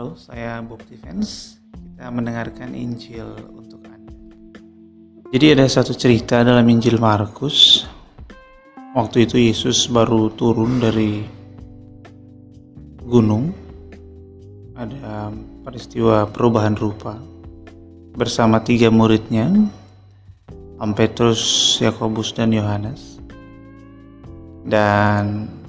Halo, saya Bob Defense. Kita mendengarkan Injil untuk Anda. Jadi ada satu cerita dalam Injil Markus. Waktu itu Yesus baru turun dari gunung. Ada peristiwa perubahan rupa bersama tiga muridnya, Petrus, Yakobus, dan Yohanes. Dan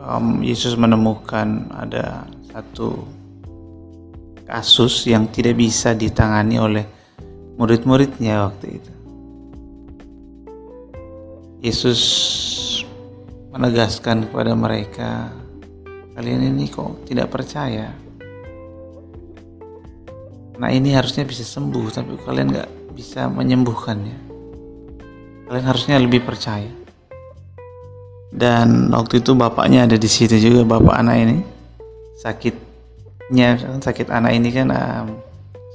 um, Yesus menemukan ada satu kasus yang tidak bisa ditangani oleh murid-muridnya waktu itu. Yesus menegaskan kepada mereka, kalian ini kok tidak percaya. Nah ini harusnya bisa sembuh, tapi kalian nggak bisa menyembuhkannya. Kalian harusnya lebih percaya. Dan waktu itu bapaknya ada di situ juga, bapak anak ini. Sakitnya sakit anak ini kan um,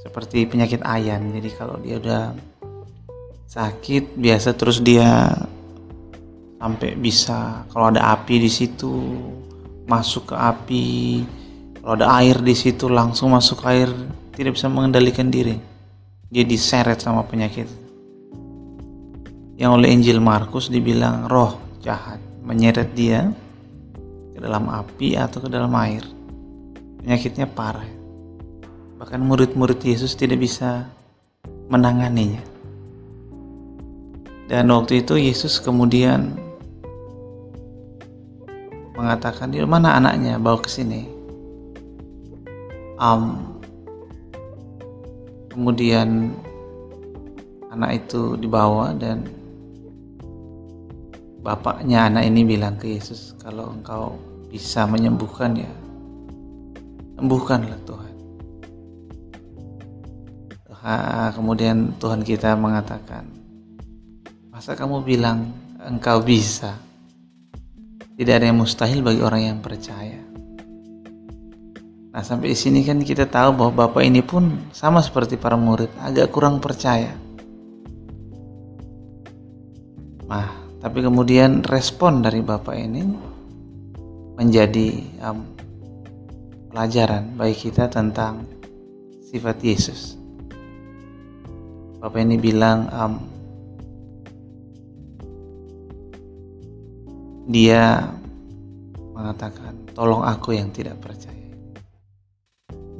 seperti penyakit ayan. Jadi kalau dia udah sakit biasa terus dia sampai bisa kalau ada api di situ masuk ke api. Kalau ada air di situ langsung masuk air tidak bisa mengendalikan diri. Dia diseret sama penyakit. Yang oleh Injil Markus dibilang roh jahat menyeret dia ke dalam api atau ke dalam air. Penyakitnya parah. Bahkan murid-murid Yesus tidak bisa menanganinya. Dan waktu itu Yesus kemudian mengatakan di mana anaknya? Bawa ke sini. Um, kemudian anak itu dibawa dan bapaknya anak ini bilang ke Yesus kalau engkau bisa menyembuhkan ya sembuhkanlah Tuhan kemudian Tuhan kita mengatakan masa kamu bilang engkau bisa tidak ada yang mustahil bagi orang yang percaya. Nah sampai di sini kan kita tahu bahwa bapak ini pun sama seperti para murid agak kurang percaya. Nah tapi kemudian respon dari bapak ini menjadi um, pelajaran bagi kita tentang sifat Yesus. Bapak ini bilang um, dia mengatakan, "Tolong aku yang tidak percaya."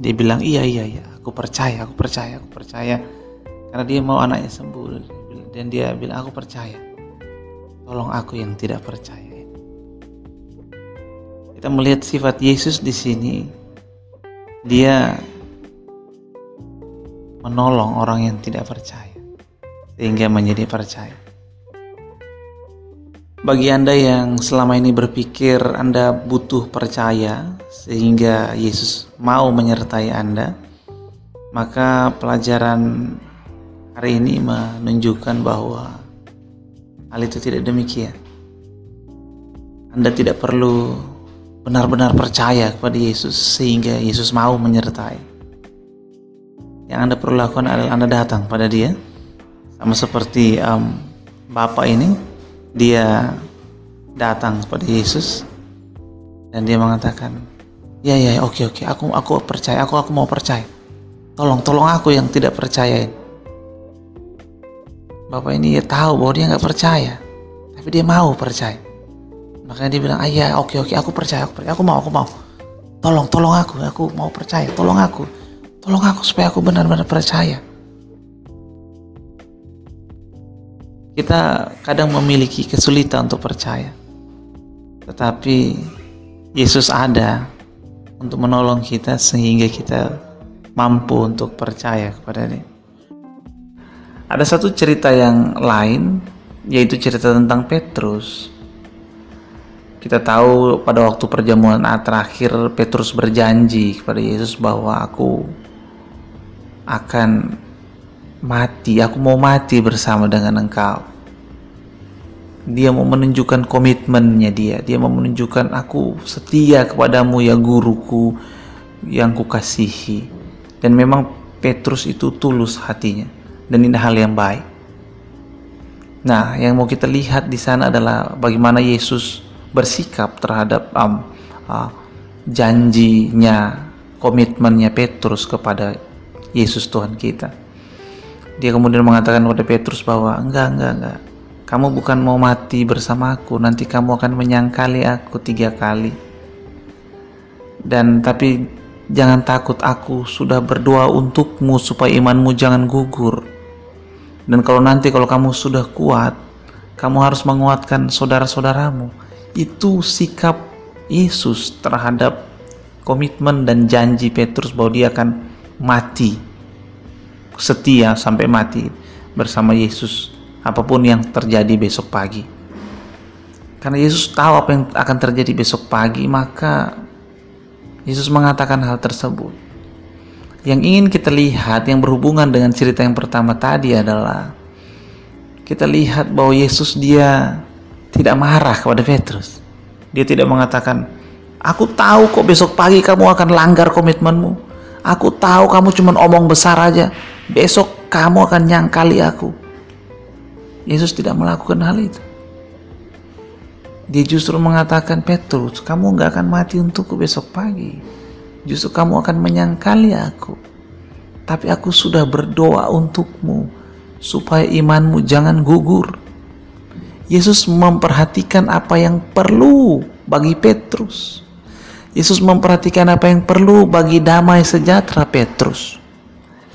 Dia bilang, "Iya, iya, iya, aku percaya, aku percaya, aku percaya." Karena dia mau anaknya sembuh dan dia bilang, "Aku percaya." Tolong aku yang tidak percaya. Kita melihat sifat Yesus di sini. Dia menolong orang yang tidak percaya sehingga menjadi percaya. Bagi Anda yang selama ini berpikir Anda butuh percaya sehingga Yesus mau menyertai Anda, maka pelajaran hari ini menunjukkan bahwa hal itu tidak demikian. Anda tidak perlu benar-benar percaya kepada Yesus sehingga Yesus mau menyertai. Yang Anda perlu lakukan adalah Anda datang pada Dia, sama seperti um, Bapak ini dia datang kepada Yesus dan dia mengatakan, "Ya ya, oke oke, aku aku percaya, aku aku mau percaya. Tolong tolong aku yang tidak percaya." Bapak ini tahu bahwa dia nggak percaya, tapi dia mau percaya. Makanya dia bilang, "Ayah, oke oke, aku percaya, aku percaya, aku mau, aku mau. Tolong tolong aku, aku mau percaya, tolong aku, tolong aku supaya aku benar-benar percaya." Kita kadang memiliki kesulitan untuk percaya. Tetapi Yesus ada untuk menolong kita sehingga kita mampu untuk percaya kepada Dia. Ada satu cerita yang lain yaitu cerita tentang Petrus. Kita tahu pada waktu perjamuan terakhir Petrus berjanji kepada Yesus bahwa aku akan mati, aku mau mati bersama dengan engkau. Dia mau menunjukkan komitmennya dia, dia mau menunjukkan aku setia kepadamu ya guruku yang kukasihi. Dan memang Petrus itu tulus hatinya dan ini hal yang baik. Nah, yang mau kita lihat di sana adalah bagaimana Yesus bersikap terhadap um, uh, janjinya, komitmennya Petrus kepada Yesus Tuhan kita. Dia kemudian mengatakan kepada Petrus bahwa enggak, enggak, enggak. Kamu bukan mau mati bersamaku, nanti kamu akan menyangkali aku tiga kali. Dan tapi jangan takut, aku sudah berdoa untukmu supaya imanmu jangan gugur. Dan kalau nanti kalau kamu sudah kuat, kamu harus menguatkan saudara-saudaramu. Itu sikap Yesus terhadap komitmen dan janji Petrus bahwa dia akan mati setia sampai mati bersama Yesus apa pun yang terjadi besok pagi. Karena Yesus tahu apa yang akan terjadi besok pagi, maka Yesus mengatakan hal tersebut. Yang ingin kita lihat yang berhubungan dengan cerita yang pertama tadi adalah kita lihat bahwa Yesus dia tidak marah kepada Petrus. Dia tidak mengatakan, "Aku tahu kok besok pagi kamu akan langgar komitmenmu. Aku tahu kamu cuma omong besar aja. Besok kamu akan nyangkali aku. Yesus tidak melakukan hal itu. Dia justru mengatakan, Petrus, kamu nggak akan mati untukku besok pagi. Justru kamu akan menyangkali aku. Tapi aku sudah berdoa untukmu, supaya imanmu jangan gugur. Yesus memperhatikan apa yang perlu bagi Petrus. Yesus memperhatikan apa yang perlu bagi damai sejahtera Petrus.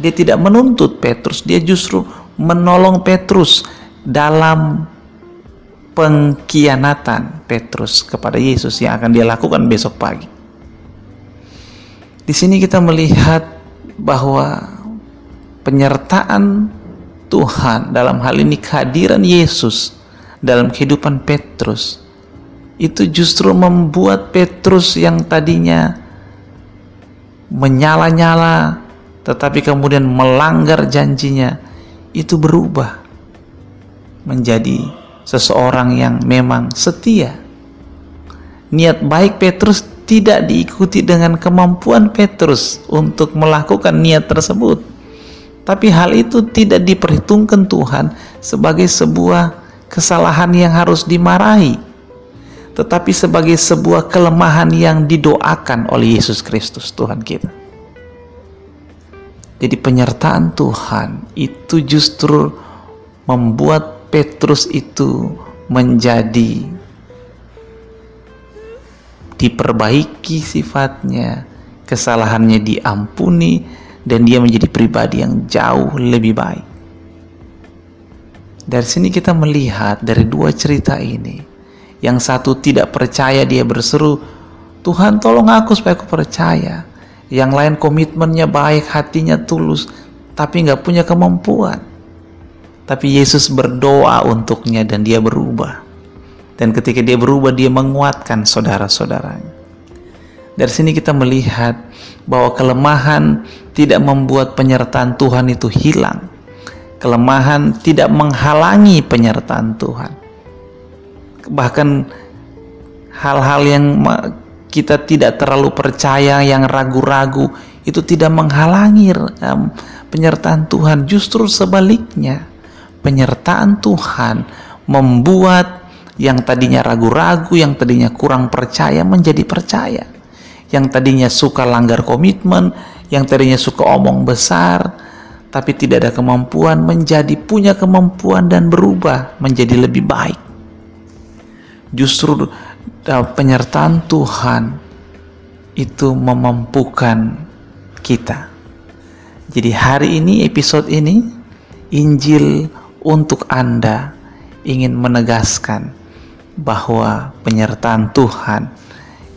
Dia tidak menuntut Petrus, dia justru menolong Petrus dalam pengkhianatan Petrus kepada Yesus yang akan dia lakukan besok pagi. Di sini kita melihat bahwa penyertaan Tuhan dalam hal ini kehadiran Yesus dalam kehidupan Petrus itu justru membuat Petrus yang tadinya menyala-nyala tetapi kemudian melanggar janjinya itu berubah menjadi seseorang yang memang setia. Niat baik Petrus tidak diikuti dengan kemampuan Petrus untuk melakukan niat tersebut. Tapi hal itu tidak diperhitungkan Tuhan sebagai sebuah kesalahan yang harus dimarahi, tetapi sebagai sebuah kelemahan yang didoakan oleh Yesus Kristus Tuhan kita. Jadi penyertaan Tuhan itu justru membuat Petrus itu menjadi diperbaiki sifatnya, kesalahannya diampuni dan dia menjadi pribadi yang jauh lebih baik. Dari sini kita melihat dari dua cerita ini, yang satu tidak percaya dia berseru, Tuhan tolong aku supaya aku percaya yang lain komitmennya baik, hatinya tulus, tapi nggak punya kemampuan. Tapi Yesus berdoa untuknya dan dia berubah. Dan ketika dia berubah, dia menguatkan saudara-saudaranya. Dari sini kita melihat bahwa kelemahan tidak membuat penyertaan Tuhan itu hilang. Kelemahan tidak menghalangi penyertaan Tuhan. Bahkan hal-hal yang kita tidak terlalu percaya, yang ragu-ragu, itu tidak menghalangi penyertaan Tuhan. Justru sebaliknya, penyertaan Tuhan membuat yang tadinya ragu-ragu, yang tadinya kurang percaya menjadi percaya. Yang tadinya suka langgar komitmen, yang tadinya suka omong besar, tapi tidak ada kemampuan menjadi punya kemampuan dan berubah menjadi lebih baik. Justru penyertaan Tuhan itu memampukan kita. Jadi hari ini episode ini Injil untuk Anda ingin menegaskan bahwa penyertaan Tuhan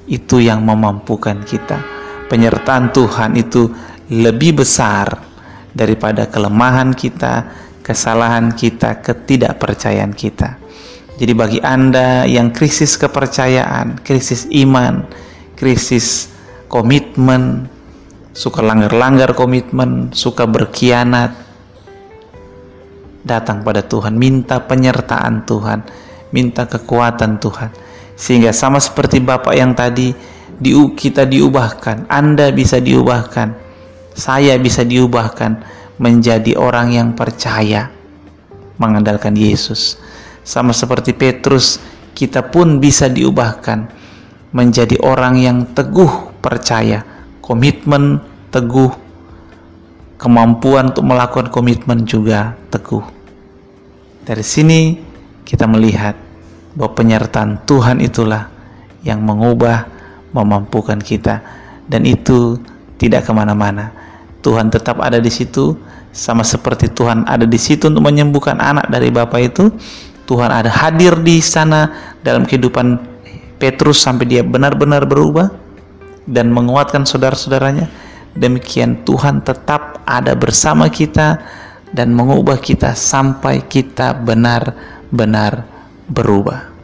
itu yang memampukan kita. Penyertaan Tuhan itu lebih besar daripada kelemahan kita, kesalahan kita, ketidakpercayaan kita. Jadi bagi Anda yang krisis kepercayaan, krisis iman, krisis komitmen, suka langgar-langgar komitmen, suka berkhianat, datang pada Tuhan, minta penyertaan Tuhan, minta kekuatan Tuhan. Sehingga sama seperti Bapak yang tadi di, kita diubahkan, Anda bisa diubahkan, saya bisa diubahkan menjadi orang yang percaya mengandalkan Yesus. Sama seperti Petrus, kita pun bisa diubahkan menjadi orang yang teguh percaya, komitmen teguh, kemampuan untuk melakukan komitmen juga teguh. Dari sini kita melihat bahwa penyertaan Tuhan itulah yang mengubah, memampukan kita, dan itu tidak ke mana-mana. Tuhan tetap ada di situ, sama seperti Tuhan ada di situ untuk menyembuhkan anak dari bapak itu. Tuhan ada hadir di sana dalam kehidupan Petrus sampai dia benar-benar berubah dan menguatkan saudara-saudaranya. Demikian Tuhan tetap ada bersama kita dan mengubah kita sampai kita benar-benar berubah.